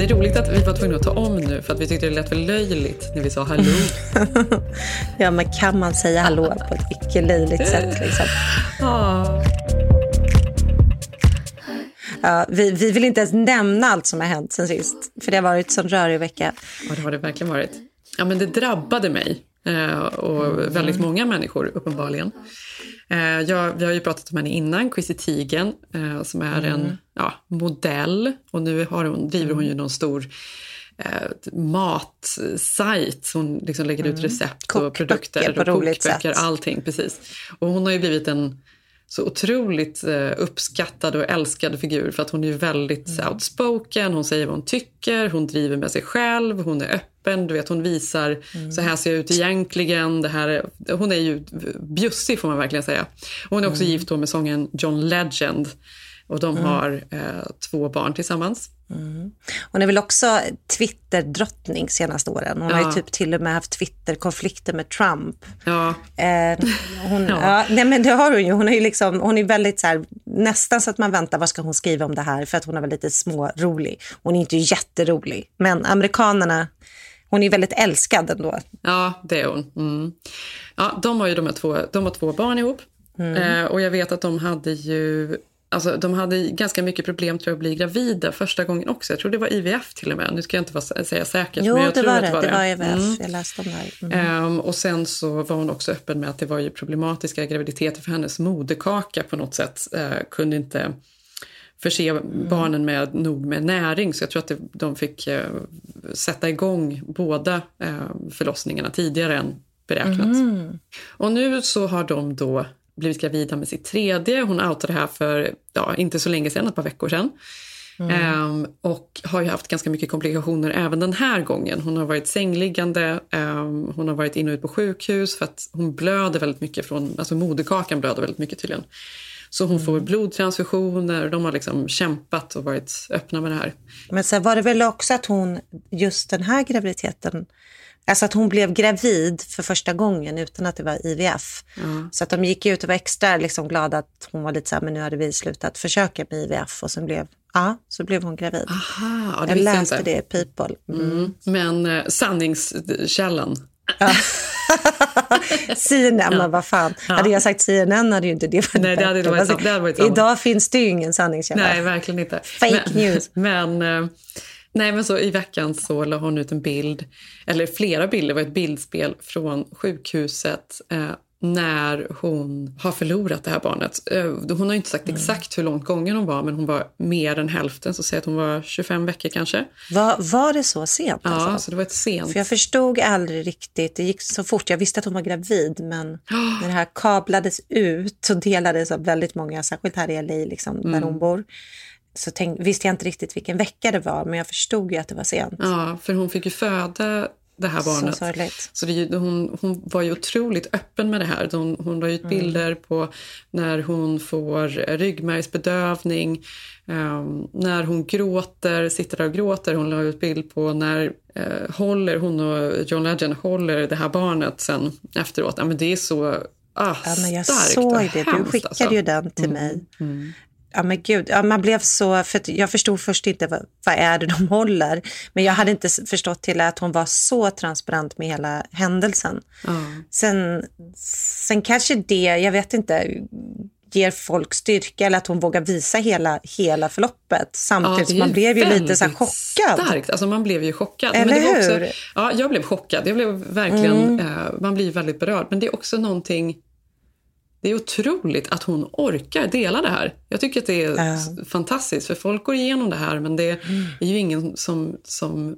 Det är roligt att vi var tvungna att ta om nu för att vi tyckte det lät för löjligt när vi sa hallå. Ja, men kan man säga hallå på ett icke-löjligt sätt? Liksom? Ah. Ja, vi, vi vill inte ens nämna allt som har hänt sen sist, för det har varit en sån rörig vecka. Ja, det har det verkligen varit. Ja, men det drabbade mig eh, och väldigt många människor uppenbarligen. Eh, jag, vi har ju pratat om henne innan, Chrissy Teigen, eh, som är en ja, modell och nu har hon, driver hon ju någon stor eh, matsajt. Hon liksom lägger ut recept och Kokböcker produkter på och kokböcker, allting. Precis. Och hon har ju blivit en så otroligt eh, uppskattad och älskad figur för att hon är ju väldigt Mm. outspoken, hon säger vad hon tycker, hon driver med sig själv, hon är öppen, du vet hon visar Mm. så här ser jag ut egentligen. Det här är, hon är ju bjussig får man verkligen säga. Och hon är också Mm. gift med sången John Legend och de har eh, två barn tillsammans. Hon är väl också Twitter-drottning senaste åren. Hon har Ja. ju typ till och med haft Twitter-konflikter med Trump. Ja, Eh, hon, Ja. ja. nej, men det har hon ju. Hon är ju liksom, hon är väldigt så här, nästan så att man väntar, vad ska hon skriva om det här? För att hon är väl lite smårolig. Hon är inte jätterolig. Men amerikanerna, hon är väldigt älskad ändå. Ja, det är hon. Mm. Ja, de har ju de, här två, de har två barn ihop. Eh, och jag vet att de hade ju... Alltså, de hade ganska mycket problem tror jag, att bli gravida första gången också. Jag tror det var IVF till och med. Nu ska jag inte vara, säga säkert. Jo, men jag det tror var att det. Det var IVF. Mm. Jag läste om det. Mm. Ehm, och sen så var hon också öppen med att det var ju problematiska graviditeter för hennes moderkaka på något sätt. Eh, kunde inte förse barnen med nog med näring. Så jag tror att det, de fick eh, sätta igång båda eh, förlossningarna tidigare än beräknat. Och nu så har de då blivit gravida med sitt tredje. Hon outade det här för ja, inte så länge sedan, ett par veckor sedan. Ehm, och har haft ganska mycket komplikationer även den här gången. Hon har varit sängliggande, ehm, hon har varit in och ut på sjukhus för att hon blöder väldigt mycket från, alltså moderkakan blöder väldigt mycket tydligen. Så hon får blodtransfusioner och de har liksom kämpat och varit öppna med det här. Men sen var det väl också att hon, just den här graviditeten, alltså att hon blev gravid för första gången utan att det var IVF. Så att de gick ut och var extra liksom glada att hon var lite så här, men nu hade vi slutat försöka med IVF och sen blev, ja, så blev hon gravid. Aha, ja, jag läste inte. det i People. Mm. Mm. Men eh, sanningskällan. CNN, men vad fan. Hade jag sagt CNN hade ju inte det varit Nej, det hade inte bättre. varit sant. Det hade varit sant. Idag finns det ju ingen sanningskälla. Nej, verkligen inte. Fake men, news. Men, eh, nej, men så i veckan så la hon ut en bild, eller flera bilder, det var ett bildspel från sjukhuset eh, när hon har förlorat det här barnet. Eh, hon har inte sagt Mm. exakt hur långt gången hon var, men hon var mer än hälften, så säg att hon var 25 veckor kanske. Var, var det så sent? Ja, Alltså? så det var ett sent. För jag förstod aldrig riktigt. Det gick så fort. Jag visste att hon var gravid, men när det här kablades ut och delades av väldigt många, särskilt här i LA, liksom, Mm. där hon bor, så tänk, visste jag inte riktigt vilken vecka det var, men jag förstod ju att det var sent. Ja, för hon fick ju föda det här Så barnet. sorgligt. Så det, hon, hon var ju otroligt öppen med det här. Hon, hon la ut Mm. bilder på när hon får ryggmärgsbedövning, ehm, när hon gråter, sitter där och gråter. Hon la ut bild på när eh, håller hon och John Legend håller det här barnet sen efteråt. Ja, men det är så ah, Ja, men jag såg det. Du skickade alltså. ju den till mig. Ja men gud, ja, man blev så, för jag förstod först inte vad, vad är det de håller. Men jag hade inte förstått till att hon var så transparent med hela händelsen. Sen, sen kanske det, jag vet inte, ger folk styrka eller att hon vågar visa hela, hela förloppet. Samtidigt det är man blev ju lite så chockad. Starkt. Alltså man blev ju chockad. Eller det var hur? Mm. Också, ja, jag blev chockad. Jag blev verkligen, eh, man blir väldigt berörd. Men det är också någonting... Det är otroligt att hon orkar dela det här. Jag tycker att det är Ja. fantastiskt, för folk går igenom det här men det är ju ingen som, som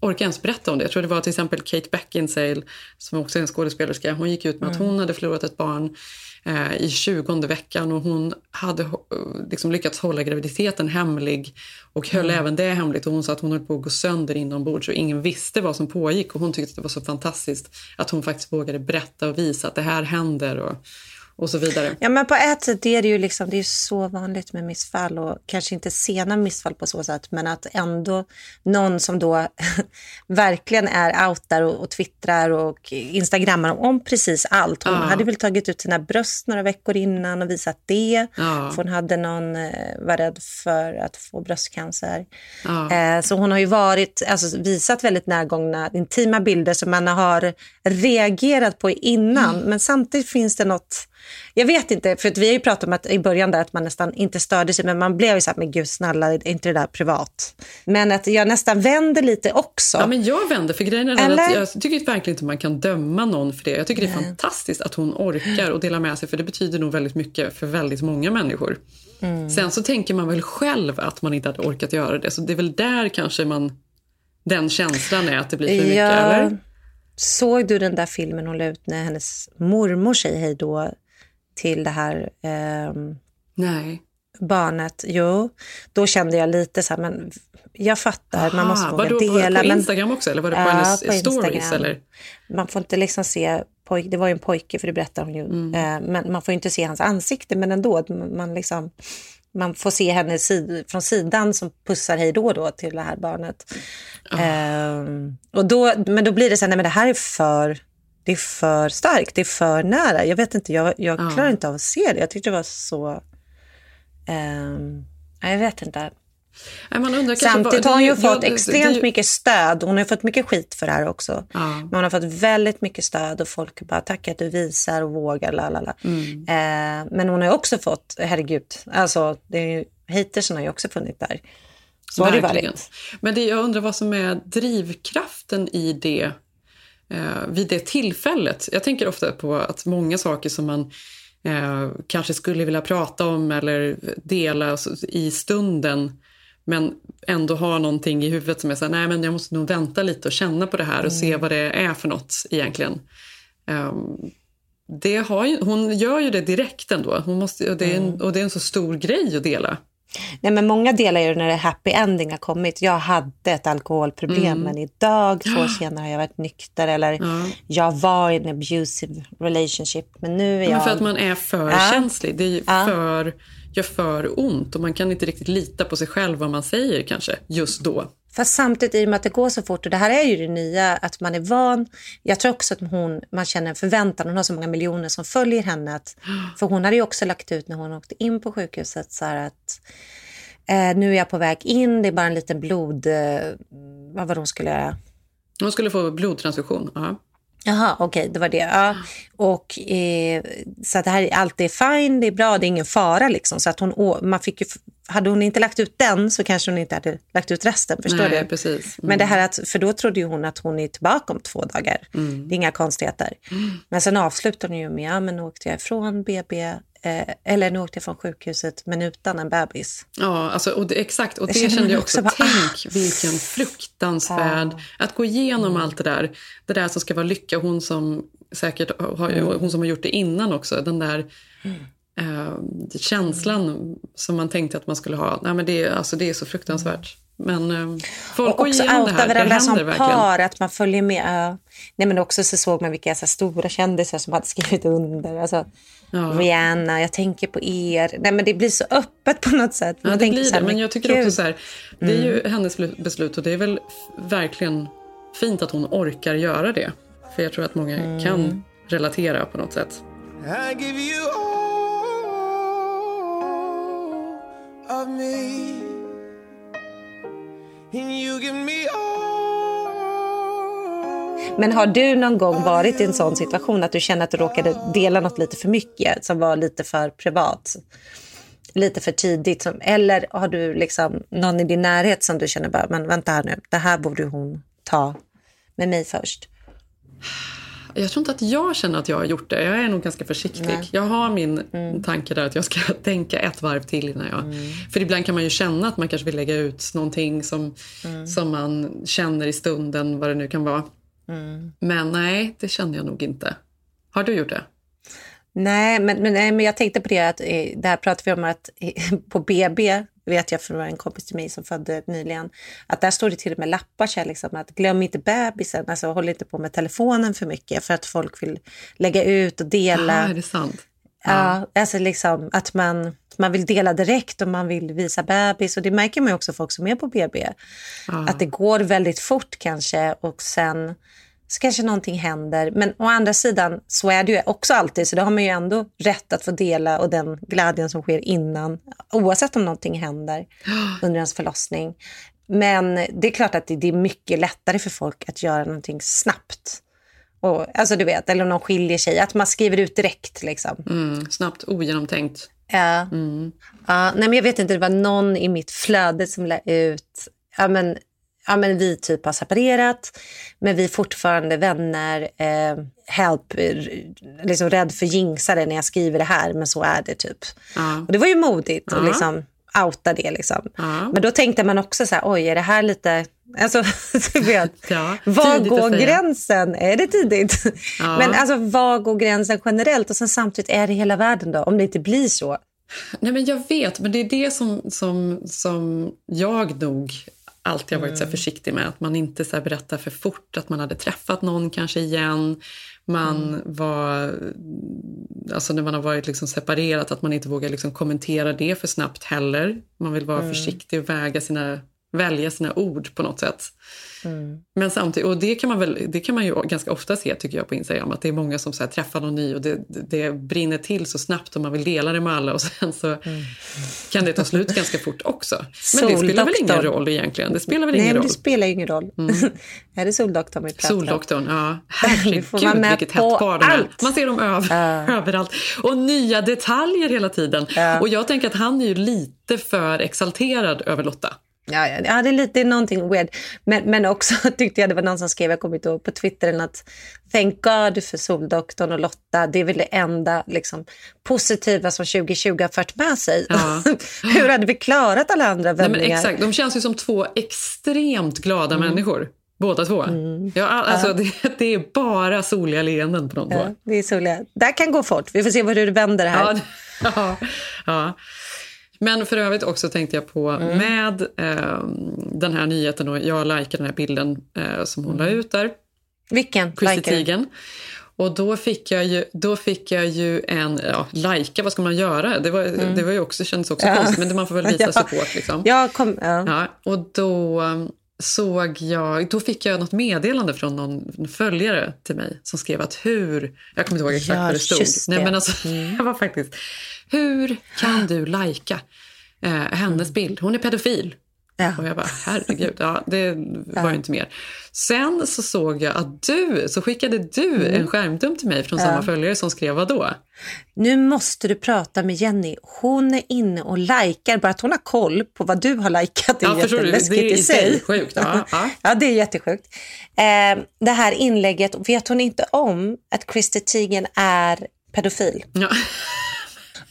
orka ens berätta om det. Jag tror det var till exempel Kate Beckinsale, som också är en skådespelerska. Hon gick ut med att hon hade förlorat ett barn eh, i 20 veckan och hon hade eh, liksom lyckats hålla graviditeten hemlig och höll Mm. även det hemligt. Och hon sa att hon höll på att gå sönder inombords och ingen visste vad som pågick. Och hon tyckte att det var så fantastiskt att hon faktiskt vågade berätta och visa att det här händer och, och så vidare. Ja, men på ett sätt är det ju liksom, det är så vanligt med missfall och kanske inte sena missfall på så sätt, men att ändå någon som då verkligen är out där och, och twittrar och instagrammar om precis allt. Hon Ja. hade väl tagit ut sina bröst några veckor innan och visat det. Ja. För hon hade någon, eh, var rädd för att få bröstcancer. Ja. Eh, så hon har ju varit, alltså, visat väldigt närgångna intima bilder som man har reagerat på innan. Mm. Men samtidigt finns det något, jag vet inte, för att vi har ju pratat om att i början där att man nästan inte störde sig, men man blev ju så här, men gud snälla, är inte det där privat? Men att jag nästan vänder lite också. Ja, men jag vänder, för grejen är Eller? att jag tycker verkligen inte man kan döma någon för det. Jag tycker det är fantastiskt att hon orkar och dela med sig, för det betyder nog väldigt mycket för väldigt många människor. Mm. Sen så tänker man väl själv att man inte hade orkat göra det, så det är väl där kanske man, den känslan är att det blir för mycket, eller? Såg du den där filmen hon la ut när hennes mormor säger hej då till det här ehm, Nej. barnet, jo, då kände jag lite så här, men jag fattar, man måste Aha, våga vadå, dela. på men Instagram också, eller var det på Ja, hennes på stories? Instagram. Eller? man får inte liksom se, poj, det var ju en pojke för det berättar hon ju, Mm. eh, men man får inte se hans ansikte, men ändå, man liksom, man får se henne sid, från sidan som pussar hej då då till det här barnet. Ehm, och då, men då blir det så här, nej men det här är för, det är för starkt, det är för nära. Jag vet inte, jag, jag Ja. klarar inte av att se det. Jag tyckte det var så, nej, jag vet inte. Nej, Samtidigt har hon ju fått extremt mycket stöd. Hon har fått mycket skit för det här också. Ja. Men hon har fått väldigt mycket stöd och folk bara tack att du visar och vågar. Lalala. Mm. Eh, men hon har också fått, herregud, alltså det är ju, hatersen har ju också funnits där. Så har det Verkligen. varit. Men det, jag undrar vad som är drivkraften i det eh, vid det tillfället. Jag tänker ofta på att många saker som man eh, kanske skulle vilja prata om eller dela i stunden men ändå har någonting i huvudet som är så här, nej men jag måste nog vänta lite och känna på det här och se vad det är för något egentligen. Ehm, det har ju, hon gör ju det direkt ändå hon måste, och, det är en, och det är en så stor grej att dela. Nej, men många delar ju när det happy ending har kommit. Jag hade ett alkoholproblem men idag, två år senare, har jag varit nykter. Eller Mm. Ja. jag var i en abusive relationship men nu är jag... Men för att man är för Ja. känslig. Det är Ja. för, gör för ont och man kan inte riktigt lita på sig själv vad man säger kanske just då. Fast samtidigt i och med att det går så fort och det här är ju det nya att man är van. Jag tror också att hon, man känner en förväntan. Hon har så många miljoner som följer henne. Att, för hon hade ju också lagt ut när hon åkte in på sjukhuset så här att eh, nu är jag på väg in. Det är bara en liten blod... Eh, vad var det hon skulle göra? Hon skulle få blodtransfusion. Ja. Jaha, okej, det var det. Ja. Och, eh, så att det här, allt är fine, det är bra, det är ingen fara. Liksom. Så att hon, man fick ju, hade hon inte lagt ut den så kanske hon inte hade lagt ut resten. Förstår Nej, du? precis. Mm. Men det här att, för då trodde ju hon att hon är tillbaka om två dagar. Det är inga konstigheter. Men sen avslutar hon ju med, ja men åkte jag ifrån BB, eh, eller nu åkte jag från sjukhuset men utan en bebis. Ja, alltså, och det, exakt. Och Det känner kände jag också bara, Tänk vilken fruktansvärd... Att gå igenom allt det där. Det där som ska vara lycka. Hon som säkert har, hon som har gjort det innan också. Den där eh, känslan som man tänkte att man skulle ha. Nej, men det, alltså, det är så fruktansvärt. Men eh, folk Och går också igenom det här. Det varandra händer som verkligen. par, att man följer med. Ja. Nej, men också så såg man vilka så stora kändisar som hade skrivit under. Alltså, Ja. Rihanna, jag tänker på er. Nej, men det blir så öppet på något sätt. Ja, Man det tänker blir så här, det. Men jag tycker också så här, det är ju hennes beslut och det är väl verkligen fint att hon orkar göra det. För jag tror att många kan relatera på något sätt. I give you all of me, men har du någon gång varit i en sån situation att du känner att du råkade dela något lite för mycket som var lite för privat? Lite för tidigt? Som, eller har du liksom någon i din närhet som du känner bara, men vänta här nu, det här borde hon ta med mig först? Jag tror inte att jag känner att jag har gjort det. Jag är nog ganska försiktig. Nej. Jag har min tanke där att jag ska tänka ett varv till innan jag... För ibland kan man ju känna att man kanske vill lägga ut någonting som, som man känner i stunden, vad det nu kan vara. Men nej, det känner jag nog inte. Har du gjort det? Nej, men, men, men jag tänkte på det att eh, det här pratar vi om att eh, på BB vet jag från en kompis till mig som födde nyligen att där står det till och med lappar så här, liksom, att glöm inte bebisen, alltså håll inte på med telefonen för mycket för att folk vill lägga ut och dela. Ah, är det sant? Ja, alltså liksom att man, man vill dela direkt och man vill visa bebis. Och det märker man också folk som är på BB. Att det går väldigt fort kanske och sen så kanske någonting händer. Men å andra sidan så är det ju också alltid, så då har man ju ändå rätt att få dela och den glädjen som sker innan, oavsett om någonting händer under ens förlossning. Men det är klart att det, är mycket lättare för folk att göra någonting snabbt. Och, alltså du vet, eller om någon skiljer sig, att man skriver ut direkt liksom. Mm, snabbt, ogenomtänkt. Ja. ja. Nej, men jag vet inte, det var någon i mitt flöde som la ut... Ja, men, ja, men vi typ har separerat, men vi är fortfarande vänner. Eh, help, liksom rädd för jinxare när jag skriver det här, men så är det typ. Ja. Och det var ju modigt att liksom outa det. Liksom. Ja. Men då tänkte man också så här, oj, är det här lite... Alltså, du vet, Ja, var går gränsen? Är det tidigt? Ja. Men alltså, var går gränsen generellt? Och sen samtidigt, är det hela världen då? Om det inte blir så? Nej, men jag vet, men det är det som, som, som jag nog alltid har varit så här försiktig med. Att man inte så berättar för fort att man hade träffat någon kanske igen. Man var, alltså när man har varit liksom separerat, att man inte vågar liksom kommentera det för snabbt heller. Man vill vara försiktig och väga sina, välja sina ord på något sätt. Men samtidigt, och det kan, man väl, det kan man ju ganska ofta se tycker jag på Instagram, att det är många som så här träffar någon ny och det, det brinner till så snabbt och man vill dela det med alla och sen så kan det ta slut ganska fort också. Men det spelar väl ingen roll egentligen? Det spelar väl Nej, ingen roll? det spelar ingen roll. är det Soldoktorn vi pratar om? Soldoktorn, ja. Herregud vilket hett par de är. Man ser dem över, överallt. Och nya detaljer hela tiden. Och jag tänker att han är ju lite för exalterad över Lotta. Ja, ja, ja det, är lite, det är någonting weird. Men, men också tyckte jag det var någon som skrev, jag kommer inte ihåg, på Twitter att thank God för Soldoktorn och Lotta. Det är väl det enda liksom, positiva som 2020 har fört med sig. Ja. Hur hade vi klarat alla andra Nej, vändningar? exakt, de känns ju som två extremt glada Mm. människor. Båda två. Ja, all- alltså, det, det är bara soliga leenden på de två. Ja, det är soliga. Där kan gå fort. Vi får se hur det vänder här. Ja, det- ja, ja. Men för övrigt också tänkte jag på Mm. med eh, den här nyheten och jag likade den här bilden eh, som hon la ut där. Vilken? Teigen. Och då fick jag ju, då fick jag ju en, ja, lajka, vad ska man göra? Det, var, det var ju också, kändes också konstigt, men man får väl visa Mm. Ja. support liksom. Ja, kom, ja. Ja, och då um, såg jag, då fick jag något meddelande från någon följare till mig som skrev att hur, jag kommer inte ihåg exakt Ja, vad det stod. just Nej, det. men alltså, jag var faktiskt, hur kan du lajka eh, hennes bild? Hon är pedofil. Ja. Och jag bara, herregud, ja, det var ju inte mer. Sen så såg jag att du, så skickade du Mm. en skärmdump till mig från samma följare som skrev vad då? Nu måste du prata med Jenny. Hon är inne och likar. Bara att hon har koll på vad du har likat är Ja, förstår du? jätteläskigt Det är i i sig sig. sjukt, ja, ja. ja, det är jättesjukt. Eh, det här inlägget, vet hon inte om att Christer Teigen är pedofil? Ja.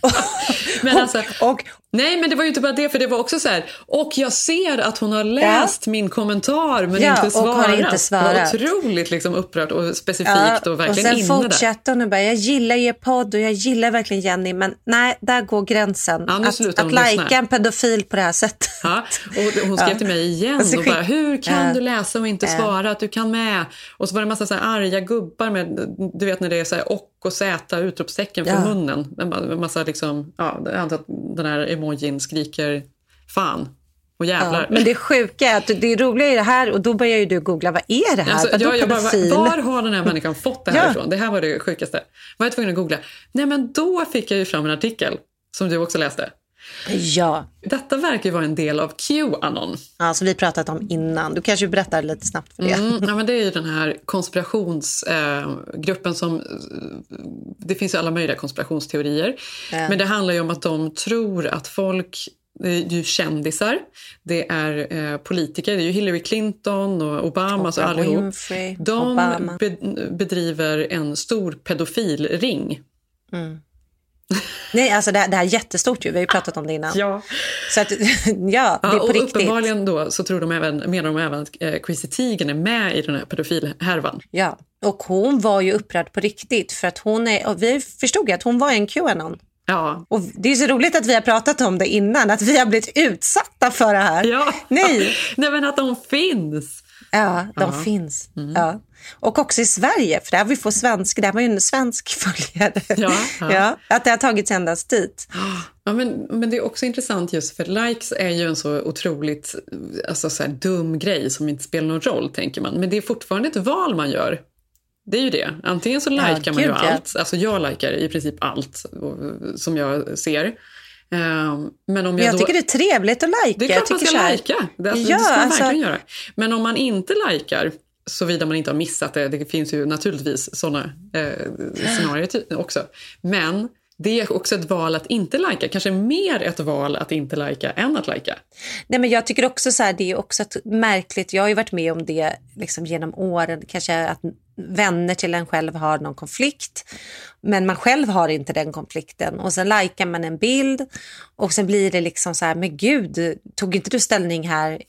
Men alltså, Och Nej, men det var ju inte bara det, för det var också så här, och jag ser att hon har läst min kommentar men Ja, inte och svarat. har inte svarat. Det var otroligt liksom upprört och specifikt och verkligen sen inne där. fortsätter hon och bara, jag gillar er podd och jag gillar verkligen Jenny, men nej, där går gränsen. Ja, att att lajka en pedofil på det här sättet. Ja, och hon skrev Ja. till mig igen Och så och bara, hur kan Ja. du läsa och inte svara att du kan med? Och så var det en massa så här arga gubbar med, du vet när det är så här och och z utropstecken från Ja. munnen. En ma- en massa liksom, ja, jag antar att den här emojin skriker fan och jävlar. Ja, men det sjuka är att det roliga är det här och då börjar ju du googla, vad är det här? Alltså, jag, jag bara, var har den här människan fått det här Ja. ifrån? Det här var det sjukaste. Var jag tvungen att googla. Nej men då fick jag ju fram en artikel som du också läste. Ja, Detta verkar vara en del av Qanon. ja, som vi pratat om innan. Du kanske berättar lite snabbt för det. Mm, ja, men det är ju den här konspirationsgruppen eh, som... eh, Det finns ju alla möjliga konspirationsteorier. Men det handlar ju om att de tror att folk Det är ju kändisar, det är eh, politiker, det är ju Hillary Clinton och Obama, alltså allihop. Winfrey, De Obama. be, bedriver en stor pedofilring. Nej, alltså det, här- det här är jättestort ju. Vi har ju pratat om det innan. Ja. Så att, ja, det är Ja, på och riktigt. uppenbarligen då så tror de även, menar de även att eh, Chrissy Teigen är med i den här pedofilhärvan. Ja, och hon var ju upprörd på riktigt för att hon är, vi förstod ju att hon var en Qanon. Ja. Och det är så roligt att vi har pratat om det innan, att vi har blivit utsatta för det här. Ja. Nej, Nej men att de finns! ja, de finns. Mm. Ja. Och också i Sverige, för där vi får svensk, det här var ju en svensk följare. Ja, ja. att det har tagits ändas dit. Ja, men, men det är också intressant just för likes är ju en så otroligt alltså, så dum grej som inte spelar någon roll, tänker man. Men det är fortfarande ett val man gör. Det är ju det. Antingen så Ja, likar man ju ja. allt. Alltså jag likar i princip allt som jag ser. Ehm, men om jag, jag då... tycker det är trevligt att lajka. Det är klart man ska lajka. Det, alltså, Ja, det ska man alltså- verkligen göra. Men om man inte likar, såvida man inte har missat det, det finns ju naturligtvis sådana eh, scenarier också. Men det är också ett val att inte lajka. Kanske mer ett val att inte lajka än att lajka. Nej, men jag tycker också så här, det är också märkligt, jag har ju varit med om det liksom genom åren, kanske att vänner till en själv har någon konflikt, men man själv har inte den konflikten och sen likar man en bild och sen blir det liksom så här, men gud, tog inte du ställning här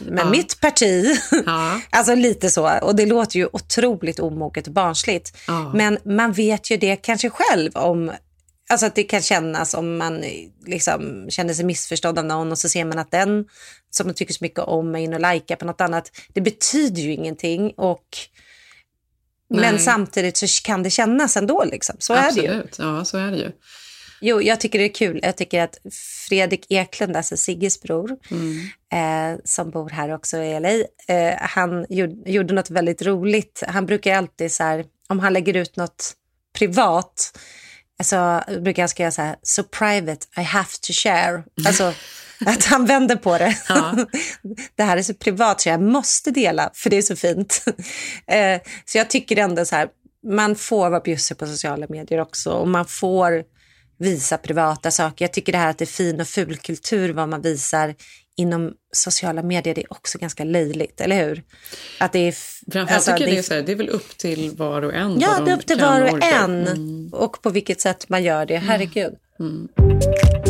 med mitt parti? Ja. alltså lite så, och det låter ju otroligt omoget och barnsligt, Ja. men man vet ju det kanske själv om Alltså att det kan kännas om man liksom känner sig missförstådd av någon och så ser man att den som man tycker så mycket om är inne och likar på något annat. Det betyder ju ingenting och men samtidigt så kan det kännas ändå liksom. Så är det ju. Absolut. Ja, så är det ju. Jo, jag tycker det är kul. Jag tycker att Fredrik Eklund, alltså Sigges bror, eh, som bor här också i LA, eh, han gjorde, gjorde något väldigt roligt. Han brukar alltid så här, om han lägger ut något privat, så brukar han skriva så här, so private, I have to share. Alltså att han vänder på det. Ja. det här är så privat så jag måste dela, för det är så fint. eh, så jag tycker ändå så här, man får vara bjussig på sociala medier också och man får visa privata saker. Jag tycker det här att det är fin och fulkultur vad man visar inom sociala medier, det är också ganska löjligt, eller hur? Att det är... Framförallt alltså, tycker jag det är så här, det är väl upp till var och en Ja, det är upp till var och orkar. en Mm. och på vilket sätt man gör det. Herregud. Abba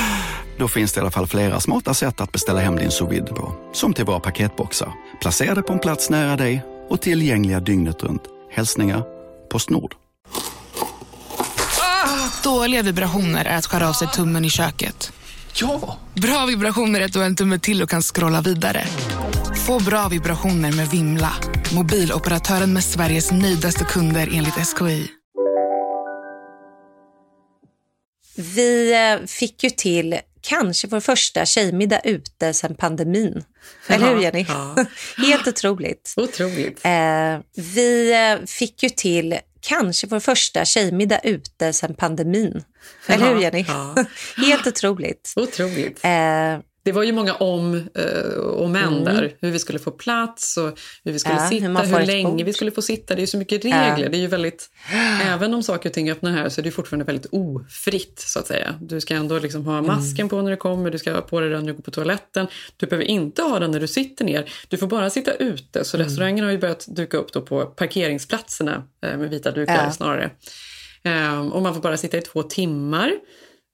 Då finns det i alla fall flera smarta sätt att beställa hem din sous på. Som till våra paketboxar, placerade på en plats nära dig och tillgängliga dygnet runt. Hälsningar Postnord. Dåliga vibrationer är att skära av sig tummen i köket. Ja! Bra vibrationer är att du har en tumme till och kan scrolla vidare. Få bra vibrationer med Vimla. Mobiloperatören med Sveriges nöjdaste kunder enligt SKI. Vi eh, fick ju till kanske vår första tjejmiddag ute sedan pandemin. Eller hur, Jenny? ja. Helt otroligt. Otroligt. Eh, vi eh, fick ju till kanske vår första tjejmiddag ute sedan pandemin. Eller hur, Jenny? ja. Helt otroligt. Otroligt. Eh, Det var ju många om eh, och men där. Hur vi skulle få plats och hur vi skulle Mm. Ja, hur sitta, hur, ett länge bord. vi skulle få sitta. Det är ju så mycket regler. Ja. Det är ju väldigt, även om saker och ting öppnar här så är det fortfarande väldigt ofritt så att säga. Du ska ändå liksom Mm. ha masken på när du kommer, du ska ha på dig den när du går på toaletten. Du behöver inte ha den när du sitter ner. Du får bara sitta ute. Så Mm. restaurangerna har ju börjat duka upp på parkeringsplatserna eh, med vita dukar Ja. snarare. Ehm, och man får bara sitta i två timmar.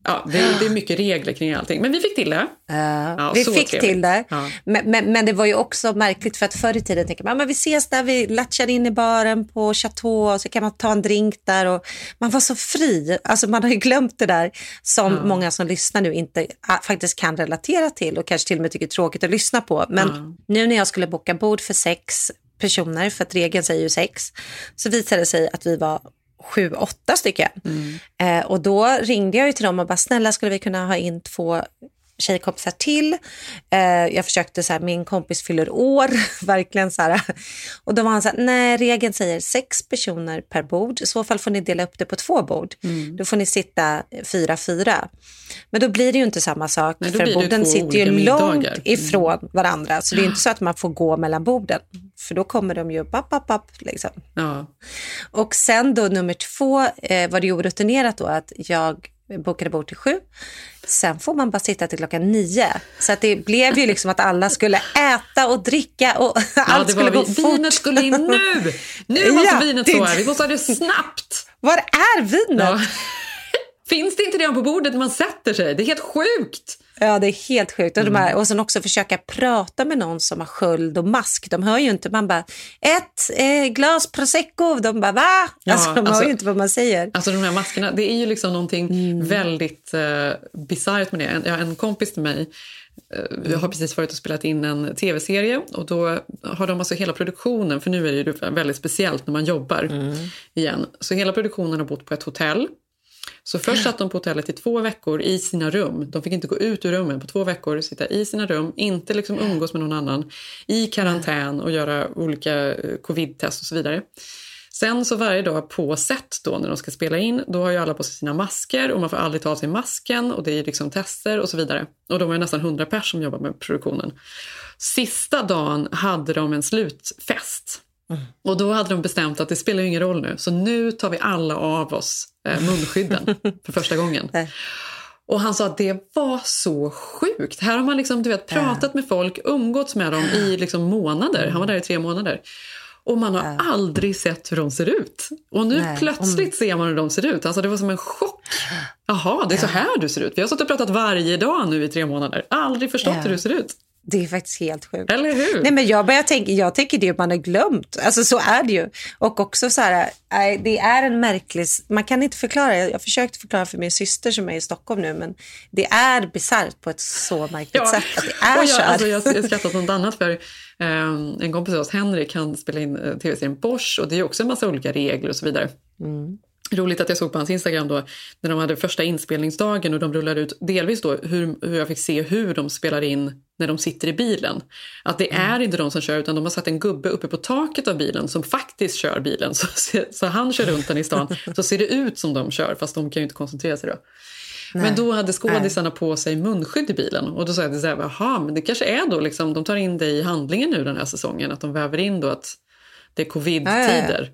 Ja, det, det är mycket regler kring allting. Men vi fick till det. Ja, vi fick trevligt. till det. Ja. Men, men, men det var ju också märkligt för att förr i tiden tänker man "Ja, men vi ses där, vi latchar in i baren på Chateau och så kan man ta en drink där. Och man var så fri. Alltså man har ju glömt det där som många som lyssnar nu inte faktiskt kan relatera till och kanske till och med tycker är tråkigt att lyssna på. Men nu när jag skulle boka bord för sex personer, för att regeln säger ju sex, så visade det sig att vi var sju, åtta stycken. Eh, och då ringde jag ju till dem och bara, snälla skulle vi kunna ha in två tjejkompisar till. Eh, jag försökte så här, min kompis fyller år, verkligen så här. Och då var han så här, nej regeln säger sex personer per bord. I så fall får ni dela upp det på två bord. Då får ni sitta fyra, fyra. Men då blir det ju inte samma sak, Nej, för borden sitter ju olika långt middagar. Mm. ifrån varandra. Så det är inte så att man får gå mellan borden. För då kommer de ju papp, papp, papp, liksom. Ja. Och sen då nummer två eh, var det orutinerat då att jag bokade bord till sju. Sen får man bara sitta till klockan nio. Så att det blev ju liksom att alla skulle äta och dricka och allt det skulle gå vi. fort. Vinet skulle in nu! Nu måste Ja, vinet stå här. Vi måste ha det snabbt. Var är vinet? Ja. Finns det inte redan på bordet när man sätter sig? Det är helt sjukt. Ja, det är helt sjukt. Och, de Mm. här, och sen också försöka prata med någon som har sköld och mask. De hör ju inte. Man bara, ett eh, glas prosecco. De bara, va? Ja, alltså, de hör alltså- ju inte vad man säger. Alltså de här maskerna, det är ju liksom någonting Mm. väldigt uh, bisarrt med det. En, jag har en kompis till mig eh, jag har precis varit och spelat in en tv-serie och då har de alltså hela produktionen, för nu är det ju väldigt speciellt när man jobbar Mm. igen. Så hela produktionen har bott på ett hotell. Så först satt de på hotellet i två veckor i sina rum. De fick inte gå ut ur rummen på två veckor, sitta i sina rum, inte liksom umgås med någon annan, i karantän och göra olika eh, covid-test och så vidare. Sen så varje dag på set då när de ska spela in, då har ju alla på sig sina masker och man får aldrig ta av sig masken och det är liksom tester och så vidare. Och de är nästan 100 pers som jobbar med produktionen. Sista dagen hade de en slutfest. Och då hade de bestämt att det spelar ingen roll nu, så nu tar vi alla av oss eh, munskydden för första gången. Och han sa att det var så sjukt. Här har man liksom, du vet, pratat med folk, umgåtts med dem i liksom månader. Han var där i tre månader. Och man har aldrig sett hur de ser ut. Och nu Nej, plötsligt ser man hur de ser ut. Alltså det var som en chock. Jaha, det är så här du ser ut. Vi har suttit och pratat varje dag nu i tre månader. Aldrig förstått Ja. hur du ser ut. Det är faktiskt helt sjukt. Eller hur? Nej, men jag, börjar tänka, jag tänker det man har glömt. Alltså så är det ju. Och också så här, nej, det är en märklig, man kan inte förklara. Jag försökte förklara för min syster som är i Stockholm nu, men det är bisarrt på ett så märkligt sätt. Att det är och så jag, här. alltså jag, jag skrattar åt något annat för eh, en kompis till oss, Henrik, han spelar in eh, tv-serien Bosch och det är också en massa olika regler och så vidare. Roligt att jag såg på hans Instagram då när de hade första inspelningsdagen och de rullade ut delvis då hur, hur jag fick se hur de spelar in när de sitter i bilen. Att det är inte de som kör utan de har satt en gubbe uppe på taket av bilen som faktiskt kör bilen. Så, så han kör runt den i stan så ser det ut som de kör fast de kan ju inte koncentrera sig då. Men då hade skådisarna på sig munskydd i bilen och då sa jag så här, jaha, men det kanske är då liksom, de tar in det i handlingen nu den här säsongen, att de väver in då att det är covid-tider.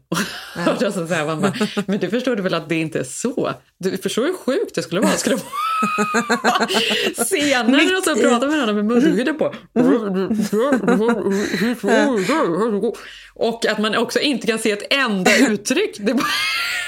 Och då så säger man bara, men du förstår väl att det inte är så? Du förstår hur sjukt det skulle vara? Skulle de scener och så prata med varandra med munskydden på. Och att man också inte kan se ett enda uttryck. Det bara,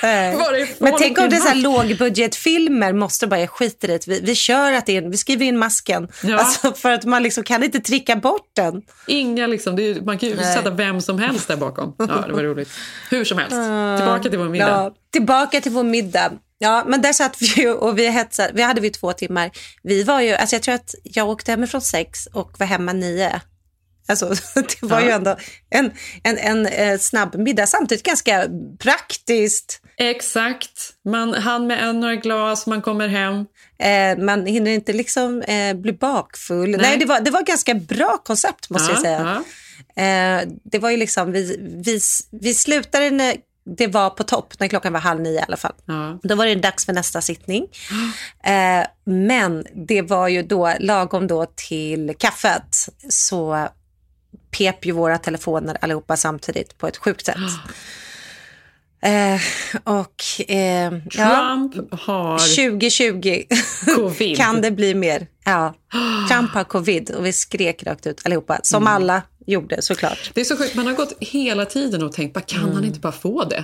är Men tänk om det är så här lågbudgetfilmer måste bara jag skiter i det. Vi, vi kör att är, vi skriver in masken. Ja. Alltså för att man liksom kan inte tricka bort den. Inga liksom, är, man kan ju Nej. sätta vem som helst där bakom. Ja, det var roligt. Hur som helst, tillbaka till vår middag. Ja, tillbaka till vår middag. Ja, men där satt vi ju och vi hetsade. Vi hade vi två timmar. Vi var ju, alltså jag tror att jag åkte hemifrån sex och var hemma nio. Alltså, det var ju Ja. ändå en, en, en, eh, snabb middag, samtidigt ganska praktiskt. Exakt. Man han med en några glas, man kommer hem. Eh, man hinner inte liksom eh, bli bakfull. Nej, det, var, det var ganska bra koncept måste jag Ja, säga. ja. Eh, det var ju liksom, vi, vi, vi slutade när det var på topp, när klockan var halv nio i alla fall. Ja. Då var det dags för nästa sittning. Eh, men det var ju då lagom då till kaffet så pep ju våra telefoner allihopa samtidigt på ett sjukt sätt. Eh, och eh, ja, Trump har 2020 covid. kan det bli mer. Ja, Trump har covid och vi skrek rakt ut allihopa, som Mm. alla gjorde såklart. Det är så sjukt, man har gått hela tiden och tänkt, bara, kan Mm. han inte bara få det?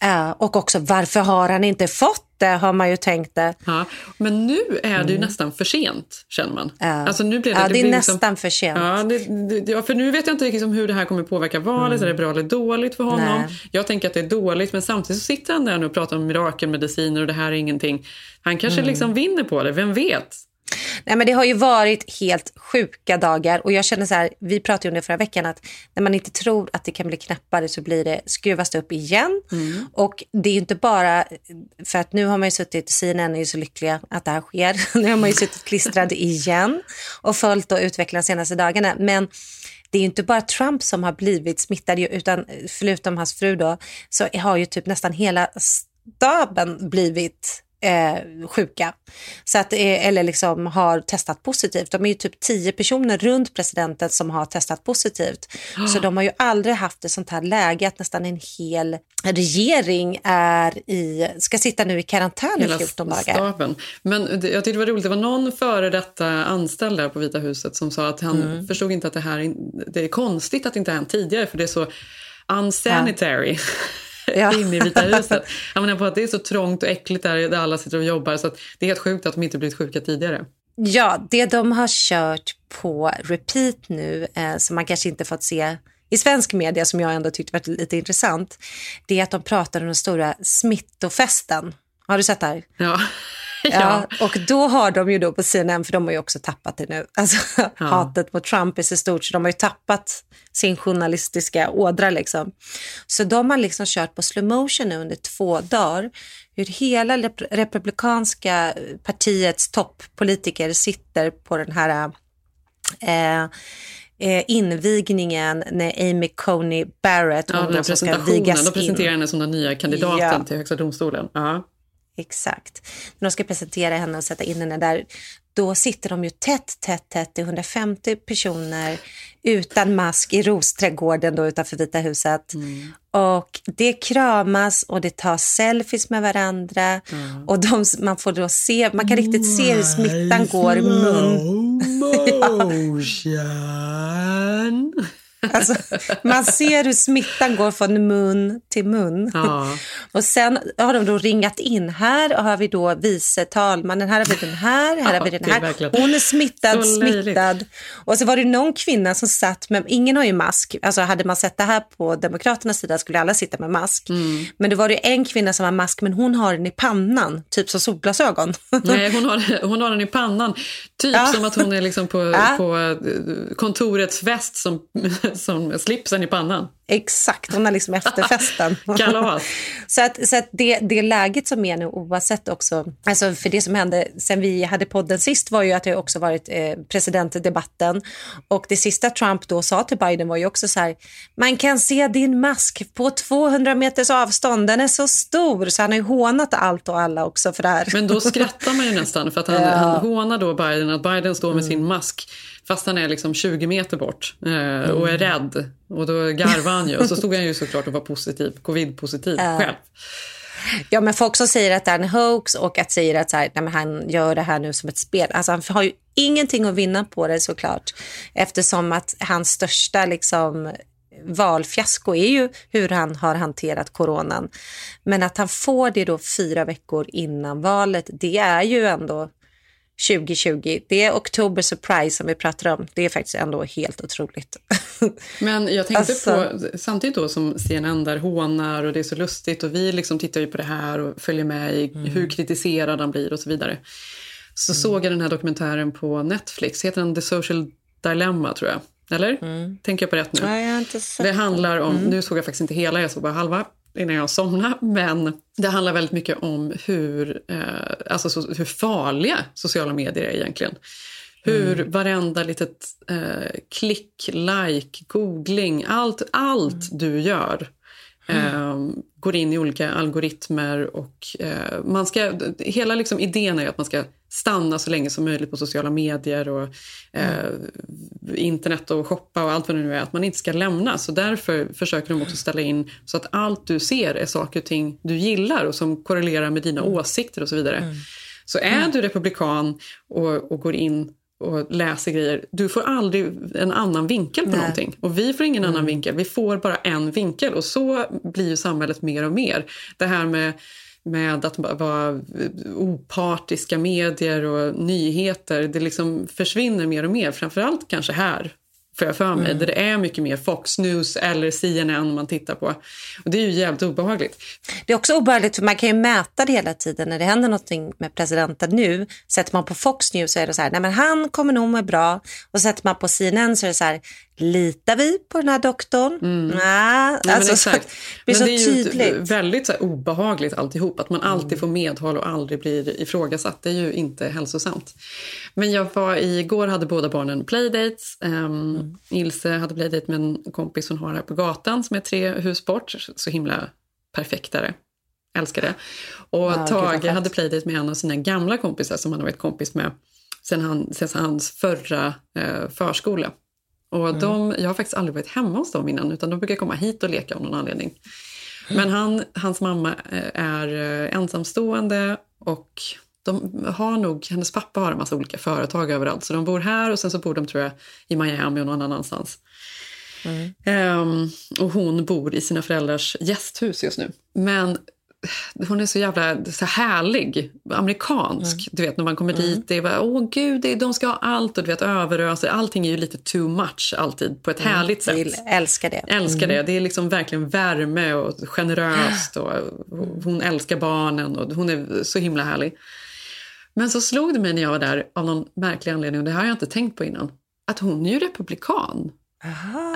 Ja, och också varför har han inte fått det har man ju tänkt det. Ja, men nu är det ju nästan för sent känner man. Ja, alltså, nu blir det, ja, det, är blir nästan liksom, för sent. Ja, det, det, ja, för nu vet jag inte liksom hur det här kommer påverka valet. Är det bra eller dåligt för honom? Nej. Jag tänker att det är dåligt men samtidigt så sitter han där nu och pratar om mirakelmediciner och det här är ingenting. Han kanske liksom vinner på det, vem vet? Nej, men det har ju varit helt sjuka dagar och jag känner så här, vi pratade om det förra veckan att när man inte tror att det kan bli knappare så blir det, skruvas det upp igen. Och det är inte bara, för att nu har man ju suttit, CNN är ju så lyckliga att det här sker, nu har man ju suttit klistrad igen och följt och utvecklat de senaste dagarna. Men det är ju inte bara Trump som har blivit smittad, utan förutom hans fru då, så har ju typ nästan hela staben blivit eh, sjuka. Så att, eh, eller liksom har testat positivt. De är ju typ tio personer runt presidenten som har testat positivt. Så de har ju aldrig haft ett sånt här läge att nästan en hel regering är i, ska sitta nu i karantän i Hela 14 dagar. staben. Men jag tyckte det var roligt, det var någon före detta anställd där på Vita huset som sa att han Mm. förstod inte att det här det är konstigt att det inte hänt tidigare för det är så unsanitary. Ja. inne i Vita huset. Jag menar på att det är så trångt och äckligt där, där alla sitter och jobbar så det är helt sjukt att de inte blivit sjuka tidigare. Ja, det de har kört på repeat nu, eh, som man kanske inte fått se i svensk media, som jag ändå tyckte var lite intressant, det är att de pratar om den stora smittofesten. Har du sett det här? Ja. Ja, och då har de ju då på CNN, för de har ju också tappat det nu, alltså hatet mot Trump är så stort så de har ju tappat sin journalistiska ådra liksom. Så de har liksom kört på slow motion nu under två dagar, hur hela rep- republikanska partiets toppolitiker sitter på den här eh, eh, invigningen när Amy Coney Barrett, Ja, hon som ska vigas de presenterar in. henne som den nya kandidaten Ja. till Högsta domstolen. Ja. Exakt. När de ska presentera henne och sätta in henne där, då sitter de ju tätt, tätt, tätt, det är 150 personer utan mask i Rosträdgården då utanför Vita huset. Och det kramas och det tas selfies med varandra och de, man får då se, man kan riktigt se hur smittan går mun. Motion. Alltså, man ser hur smittan går från mun till mun. Ja. Och sen har de då ringat in. Här har vi då vice talmannen, här har vi den här, här har vi Ja, den här. verkligen Hon är smittad, så löjligt. smittad. Och så var det någon kvinna som satt med, ingen har ju mask. Alltså hade man sett det här på Demokraternas sida skulle alla sitta med mask. Mm. Men det var det en kvinna som har mask, men hon har den i pannan, typ som solglasögon. Nej, hon har, hon har den i pannan. Typ Ja. som att hon är liksom på, Ja. på eh, kontorets fest som, som slipsen i pannan. Exakt, hon har liksom efterfesten. Kalas. så att, så att det, det läget som är nu oavsett också, alltså för det som hände sen vi hade podden sist var ju att det också varit eh, presidentdebatten och det sista Trump då sa till Biden var ju också så här, man kan se din mask på 200 meters avstånd, den är så stor, så han har ju hånat allt och alla också för det här. Men då skrattar man ju nästan för att han, Ja. han hånar då Biden att Biden står med sin mask fast han är liksom 20 meter bort eh, och är rädd. Och då garvar han ju. Och så stod han ju såklart och var positiv, covid-positiv själv. Ja, men folk som säger att det är en hoax och att säger att så här, nej, han gör det här nu som ett spel. Alltså, han har ju ingenting att vinna på det såklart. Eftersom att hans största liksom, valfiasko är ju hur han har hanterat coronan. Men att han får det då fyra veckor innan valet, det är ju ändå 2020. Det är oktober surprise som vi pratar om. Det är faktiskt ändå helt otroligt. Men jag tänkte Alltså. på, samtidigt då som CNN där hånar och det är så lustigt och vi liksom tittar ju på det här och följer med i Mm. hur kritiserad han blir och så vidare. Så såg jag den här dokumentären på Netflix, heter den The Social Dilemma tror jag. Eller? Tänker jag på rätt nu? Nej, jag har inte sett Det handlar om, Mm. nu såg jag faktiskt inte hela, jag såg bara halva innan jag somnade, men det handlar väldigt mycket om hur, eh, alltså så, hur farliga sociala medier är egentligen. Hur Mm. varenda litet eh, klick, like, googling, allt, allt Mm. du gör eh, går in i olika algoritmer och eh, man ska, hela liksom idén är att man ska stanna så länge som möjligt på sociala medier och eh, internet och shoppa och allt vad det nu är, att man inte ska lämna. Så därför försöker de också ställa in så att allt du ser är saker och ting du gillar och som korrelerar med dina åsikter och så vidare. Så är du republikan och, och går in och läser grejer. Du får aldrig en annan vinkel på Nej. någonting. Och vi får ingen annan vinkel. Vi får bara en vinkel. Och så blir ju samhället mer och mer. Det här med, med att vara opartiska medier och nyheter. Det liksom försvinner mer och mer. Framförallt kanske här får jag för mig. Mm. Där det är mycket mer Fox News eller CNN man tittar på. Och det är ju jävligt obehagligt. Det är också obehagligt för man kan ju mäta det hela tiden när det händer någonting med presidenten nu. Sätter man på Fox News så är det så här, nej men han kommer nog må bra. Och sätter man på CNN så är det så här, litar vi på den här doktorn? Mm. Nej, Nej, men alltså, så, exakt. det blir så det är ju tydligt. väldigt så här, obehagligt alltihop. Att man alltid får medhåll och aldrig blir ifrågasatt. Det är ju inte hälsosamt. Men jag var igår hade båda barnen playdates. Um, Ilse hade playdate med en kompis hon har här på gatan som är tre hus bort. Så himla perfektare. Älskar det. Och vad Tage hade playdate med en av sina gamla kompisar som han har varit kompis med sen, han, sen hans förra eh, förskola. Och Mm. de, jag har faktiskt aldrig varit hemma hos dem innan utan de brukar komma hit och leka av någon anledning. Men han, hans mamma eh, är eh, ensamstående och de har nog, hennes pappa har en massa olika företag överallt. Så de bor här och sen så bor de tror jag i Miami och någon annanstans. Ehm, och hon bor i sina föräldrars gästhus just nu. Men hon är så jävla så härlig, amerikansk. Du vet när man kommer dit, det är bara, åh gud, det, de ska ha allt och du vet överöser. Allting är ju lite too much alltid på ett härligt sätt. Jag älskar det. Älskar det. Det är liksom verkligen värme och generöst. Och hon älskar barnen och hon är så himla härlig. Men så slog det mig när jag var där av någon märklig anledning, och det har jag inte tänkt på innan, att hon är ju republikan.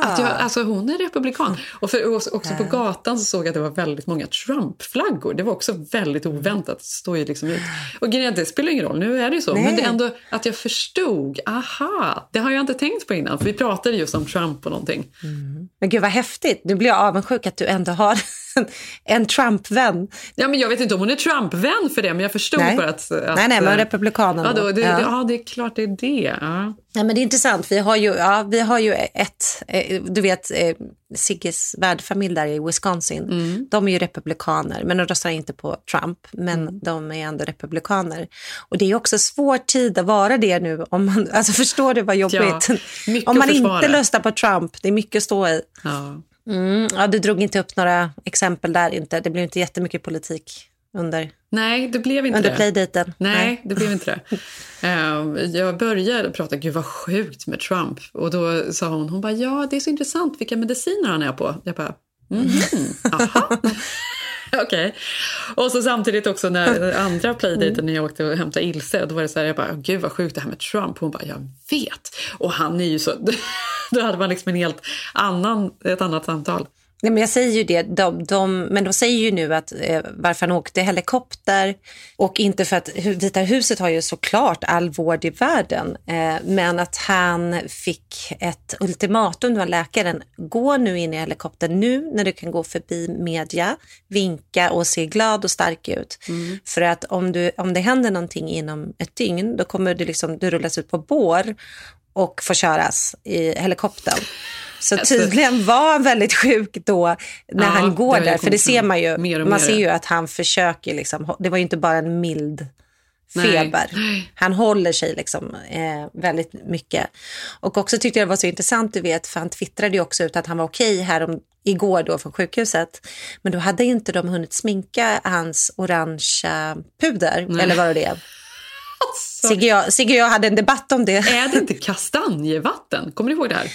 Att jag, alltså hon är republikan. Och för, också på gatan så såg jag att det var väldigt många Trump-flaggor. Det var också väldigt oväntat. Det står ju liksom ut. Och grejen det spelar ingen roll, nu är det ju så. Men det är ändå att jag förstod, aha, det har jag inte tänkt på innan. För vi pratade just om Trump och någonting. Men gud vad häftigt. Nu blir jag avundsjuk att du ändå har en, en Trump-vän. Ja, men jag vet inte om hon är Trump-vän för det, men jag förstod Nej. bara att... att Nej, nej, men republikanen Ja, då. det, Ja. ja. ja, det är klart det är det. Ja. Ja, men det är intressant. Vi har ju, ja, vi har ju ett, eh, du vet, eh, Sigges värdfamilj där i Wisconsin. Mm. De är ju republikaner, men de röstar inte på Trump. Men Mm. de är ändå republikaner. Och det är också svår tid att vara det nu. Om man, alltså förstår du vad jobbigt? mycket om man inte röstar på Trump, det är mycket att stå i. Ja. Mm, ja, du drog inte upp några exempel där inte. Det blev inte jättemycket politik under, Nej, det blev inte under det. playdaten. Nej, det blev inte det. Eh, jag började prata, gud vad sjukt med Trump. Och då sa hon, hon bara, ja det är så intressant vilka mediciner han är på. Jag bara, mhm, aha. Okej. Och så samtidigt också när andra playdaten när jag åkte och hämtade Ilse, då var det så här, jag bara, gud vad sjukt det här med Trump. Hon bara, jag vet. Och han är ju så, då hade man liksom en helt annan, ett annat samtal. Nej, men jag säger ju det, de, de, men de säger ju nu att eh, varför han åkte helikopter och inte för att Vita huset har ju såklart all vård i världen, eh, men att han fick ett ultimatum av läkaren. Gå nu in i helikoptern nu när du kan gå förbi media, vinka och se glad och stark ut. För att om, du, om det händer någonting inom ett dygn, då kommer du, liksom, du rullas ut på bår och får köras i helikoptern. Så tydligen var han väldigt sjuk då när Ja, han går där. För det ser man ju. mer och man mer. ser ju att han försöker. Liksom, det var ju inte bara en mild Nej. feber. Han håller sig liksom eh, väldigt mycket. Och också tyckte jag det var så intressant, du vet, för han twittrade ju också ut att han var okej här om, igår då från sjukhuset. Men då hade inte de hunnit sminka hans orangea puder, Nej. eller vad det är. Jag- Sigge och jag hade en debatt om det. Är det inte kastanjevatten? Kommer du ihåg det här?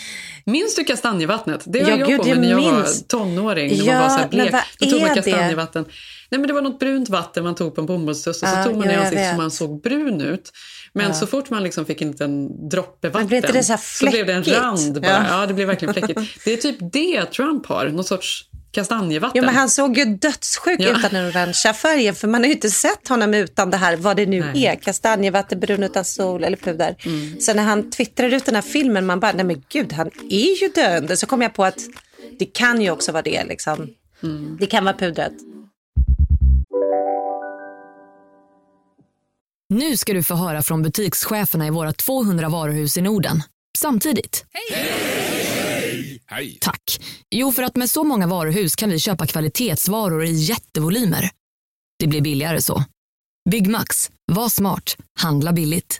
Minns du kastanjevattnet? Det var Ja, jag gud, på jag när jag minns. var tonåring. När Ja, man var så här men blek. Då tog man är det? kastanjevatten. Nej, men det var något brunt vatten man tog på en bomullstuss och Ja, så tog man jo, i ansiktet så man såg brun ut. Men Ja. så fort man liksom fick en liten droppe vatten blev det så så blev det en rand bara. Ja. Ja. det blev verkligen fläckigt. Det är typ det Trump har, någon sorts kastanjevatten. Jo, men han såg ju dödssjuk Ja. utan den orangea färgen. För man har ju inte sett honom utan det här, vad det nu Nej. är. Kastanjevatten, brun utan sol eller puder. Mm. Så när han twittrade ut den här filmen, man bara, nej men gud, han är ju döende. Så kom jag på att det kan ju också vara det. Liksom. Mm. Det kan vara pudret. Nu ska du få höra från butikscheferna i våra 200 varuhus i Norden. Samtidigt. Hej! Nej! Hej. Tack. Jo, för att med så många varuhus kan vi köpa kvalitetsvaror i jättevolymer. Det blir billigare så. Byggmax. Var smart. Handla billigt.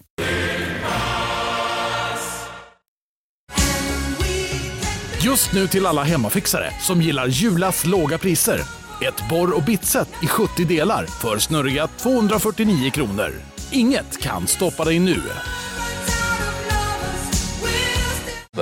Just nu till alla hemmafixare som gillar Julas låga priser. Ett borr och bitset i 70 delar för snurriga 249 kronor. Inget kan stoppa dig nu.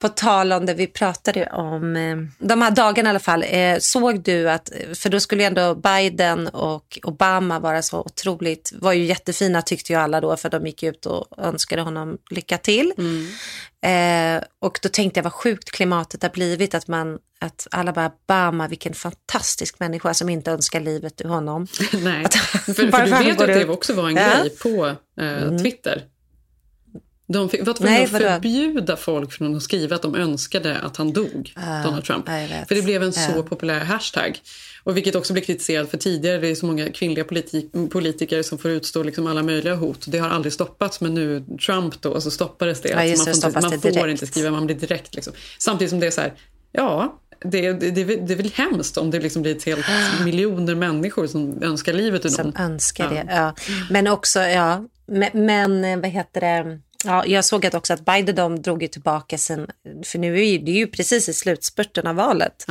På tal om det vi pratade om, eh, de här dagarna i alla fall, eh, såg du att, för då skulle ju ändå Biden och Obama vara så otroligt, var ju jättefina tyckte ju alla då för de gick ut och önskade honom lycka till. Eh, och då tänkte jag vad sjukt klimatet har blivit, att, man, att alla bara, Obama vilken fantastisk människa som inte önskar livet ur honom. Nej, Att- för, för du vet att det ut. också var en Ja. grej på eh, Mm. Twitter. De fick, var tvungna att förbjuda folk från att skriva att de önskade att han dog, Ah, Donald Trump. För det blev en så populär hashtag. Och vilket också blir kritiserat för tidigare. Det är så många kvinnliga politik, politiker som får utstå liksom alla möjliga hot. Det har aldrig stoppats men nu Trump då så stoppades det. Ja, Alltså man får, inte, det man får inte skriva, man blir direkt liksom. Samtidigt som det är så här, ja det, det, det, det är väl hemskt om det liksom blir ett helt miljoner människor som önskar livet ur någon. Som önskar Ja. det, ja. Men också, ja, men, men eh, vad heter det? Ja, jag såg att också att Biden de drog ju tillbaka sin, för nu är ju, det är ju precis i slutspurten av valet.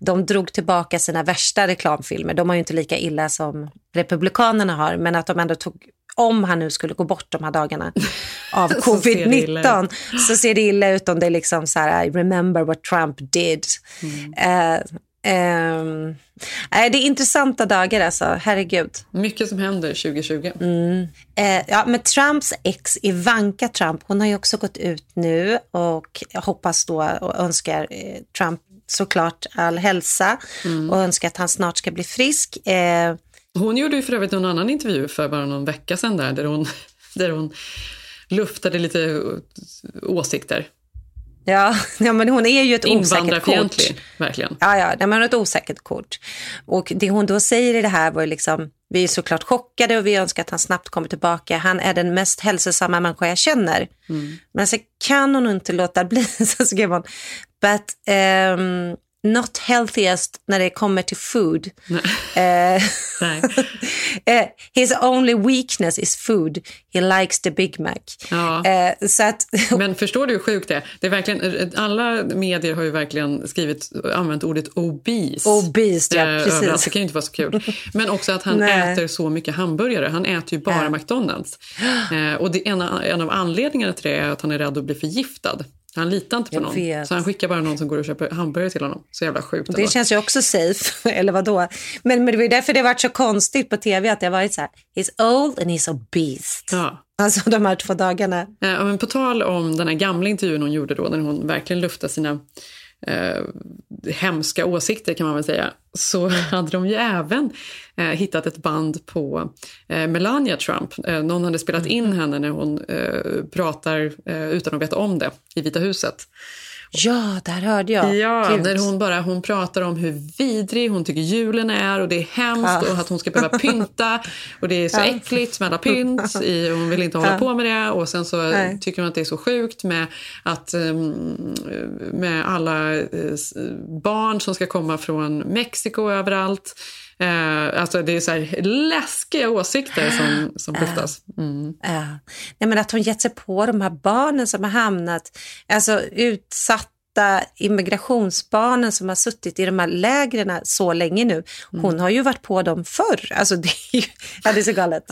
De drog tillbaka sina värsta reklamfilmer. De har ju inte lika illa som Republikanerna har, men att de ändå tog om han nu skulle gå bort de här dagarna av Så ser det illa covid-19 så ser det illa ut om det är liksom så här, I remember what Trump did. Eh, nej, det är intressanta dagar alltså, herregud. Mycket som händer 2020. Mm. Eh, ja, men Trumps ex Ivanka Trump, hon har ju också gått ut nu och hoppas då och önskar eh, Trump såklart all hälsa och önskar att han snart ska bli frisk. Eh, Hon gjorde ju för övrigt en annan intervju för bara någon vecka sedan där, där hon, där hon luftade lite åsikter. Ja, ja, men hon är ju ett osäkert kort. Verkligen. Ja, ja, men hon har ett osäkert kort. Och det hon då säger i det här var ju liksom, vi är såklart chockade och vi önskar att han snabbt kommer tillbaka. Han är den mest hälsosamma människa jag känner. Men så kan hon inte låta bli, så skrev hon, but um, not healthiest när det kommer till food. Eh, eh, his only weakness is food. He likes the Big Mac. Ja. Eh, så att, Men förstår du hur sjukt det är? det är? Verkligen, alla medier har ju verkligen skrivit, använt ordet obese. Obese, ja, eh, precis. överallt. Det kan ju inte vara så kul. Men också att han äter så mycket hamburgare. Han äter ju bara. McDonalds. Och det, en, en av anledningarna till det är att han är rädd att bli förgiftad. Han litar inte på Jag någon. vet. Så han skickar bara någon som går och köper hamburgare till honom. Så jävla sjukt. Det känns ju också safe, eller vad då? Men, men det var därför det varit så konstigt på tv att det har varit så här, he's old and he's obese. Ja. Alltså de här två dagarna. Eh, men på tal om den här gamla intervjun hon gjorde då, när hon verkligen luftade sina eh, hemska åsikter kan man väl säga, så hade de ju även eh, hittat ett band på eh, Melania Trump. Eh, någon hade spelat in henne när hon eh, pratar eh, utan att veta om det i Vita huset. Ja, där hörde jag. Ja, Gud. när hon bara hon pratar om hur vidrig hon tycker julen är och det är hemskt Ja. och att hon ska behöva pynta och det är så Ja. äckligt med alla pynt i, hon vill inte hålla Ja. på med det och sen så Nej. tycker hon att det är så sjukt med att um, med alla eh, barn som ska komma från Mexiko överallt. Eh, alltså det är så här läskiga åsikter som, som luftas. Mm. Ja. Nej, men att hon gett sig på de här barnen som har hamnat, alltså utsatta immigrationsbarnen som har suttit i de här lägren så länge nu. Mm. Hon har ju varit på dem förr. Alltså det är, ju, ja, det är så galet.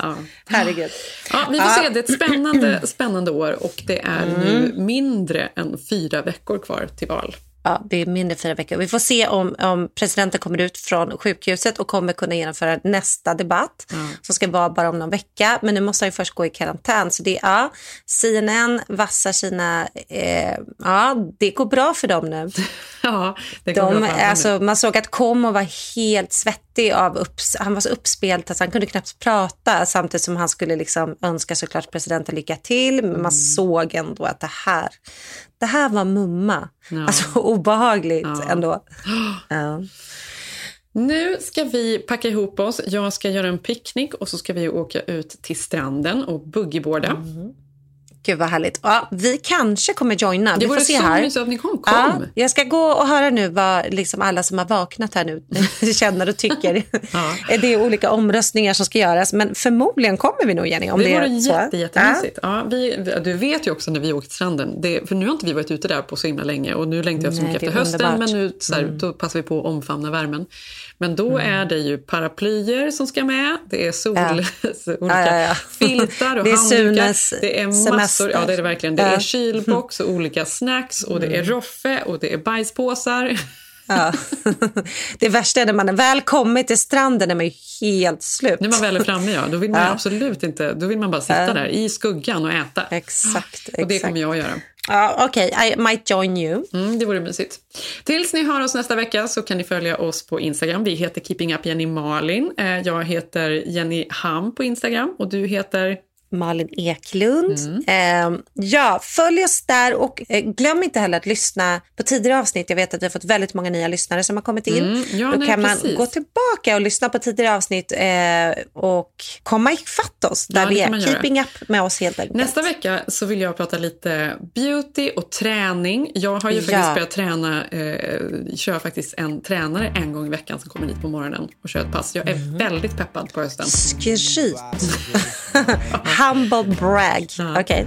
Herregud. Ja, vi får Ja. se. Det är ett spännande, spännande år och det är nu Mm. mindre än fyra veckor kvar till val. Ja, det är mindre än fyra veckor. Vi får se om, om presidenten kommer ut från sjukhuset och kommer kunna genomföra nästa debatt som ska vara bara om någon vecka. Men nu måste han ju först gå i karantän. Så det är, ja, CNN vassar sina... Eh, ja, det går bra för dem nu. Ja, det går De, bra alltså, man såg att Como var helt svettig av upps, han var så uppspelt att han kunde knappt prata samtidigt som han skulle liksom önska såklart presidenten lycka till. Men Mm. man såg ändå att det här, det här var mumma. Ja. Alltså obehagligt Ja. ändå. Ja. Nu ska vi packa ihop oss. Jag ska göra en picknick och så ska vi åka ut till stranden och boogieboarda. Mm. Gud vad härligt. Ja, vi kanske kommer joina. Det vi vore så här. mysigt att ni kom. Kom. Ja, jag ska gå och höra nu vad liksom alla som har vaknat här nu känner och tycker. Det är olika omröstningar som ska göras, men förmodligen kommer vi nog Jenny. Om det, det vore jätte, jättemysigt. Ja. vi, du vet ju också när vi åkte till stranden, det, för nu har inte vi varit ute där på så himla länge och nu längtar jag så Nej, mycket det efter hösten underbart. men nu så här, Mm. då passar vi på att omfamna värmen. Men då är det ju paraplyer som ska med, det är sol, Ja. olika Ja, ja, ja. filtar och Det handdukar. Det är massor, semester. ja det är det verkligen. Det är kylbox och olika snacks och det är Mm. roffe och det är bajspåsar. Ja. Det värsta är när man är väl kommit till stranden är man ju helt slut. När man väl är framme ja, då vill man Ja. absolut inte, då vill man bara sitta Ja. där i skuggan och äta. Exakt. Och det exakt. kommer jag att göra. Ja, Okej, I might join you. Mm, det vore mysigt. Tills ni hör oss nästa vecka så kan ni följa oss på Instagram. Vi heter Keeping Up Jenny Malin. Eh, Jag heter Jenny Ham på Instagram och du heter? Malin Eklund. Mm. Eh, ja, följ oss där och eh, glöm inte heller att lyssna på tidigare avsnitt. Jag vet att vi har fått väldigt många nya lyssnare som har kommit in. Mm, ja, Då nej, kan man precis. gå tillbaka och lyssna på tidigare avsnitt eh, och komma ifatt oss där Ja, vi är. man göra. Keeping up med oss helt enkelt. Nästa vecka så vill jag prata lite beauty och träning. Jag har ju faktiskt Ja. börjat träna, eh, kör faktiskt en tränare en gång i veckan som kommer hit på morgonen och kör ett pass. Jag är Mm. väldigt peppad på hösten. Skryt. Humble brag. Okej.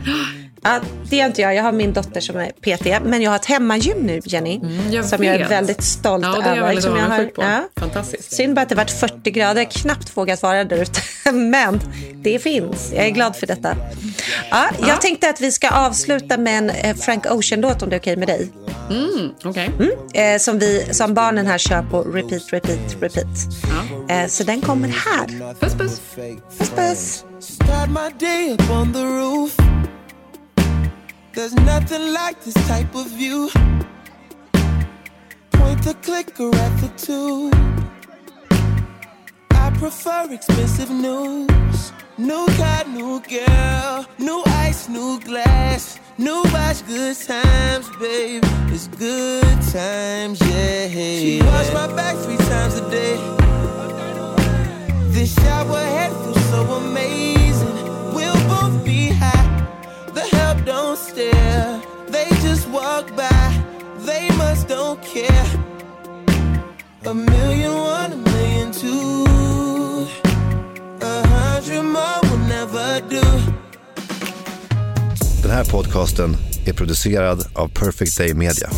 Ja, det är inte jag. Jag har min dotter som är PT. Men jag har ett hemmagym nu, Jenny. Mm, jag som jag är vet. väldigt stolt Ja, över. väldigt som jag har, på. ja. Fantastiskt. Synd bara att det varit 40 grader. Knappt vågat vara där ute. Men det finns. Jag är glad för detta. Ja, jag tänkte att vi ska avsluta med en eh, Frank Ocean-låt om det är okej med dig. Mm, okej. Eh, som, vi, som barnen här kör på repeat, repeat, repeat. Eh, så den kommer här. Puss, puss. Puss, puss. Start my day up on the roof. There's nothing like this type of view. Point the clicker at the tube. I prefer expensive news. New car, new girl, new ice, new glass, new watch, good times, babe. It's good times, yeah. She wash my back three times a day. This shower head feels so amazing. Help. They just walk by. They must don't care. A million, one, a million, two. A hundred more will never do. Den här podcasten är producerad av Perfect Day Media.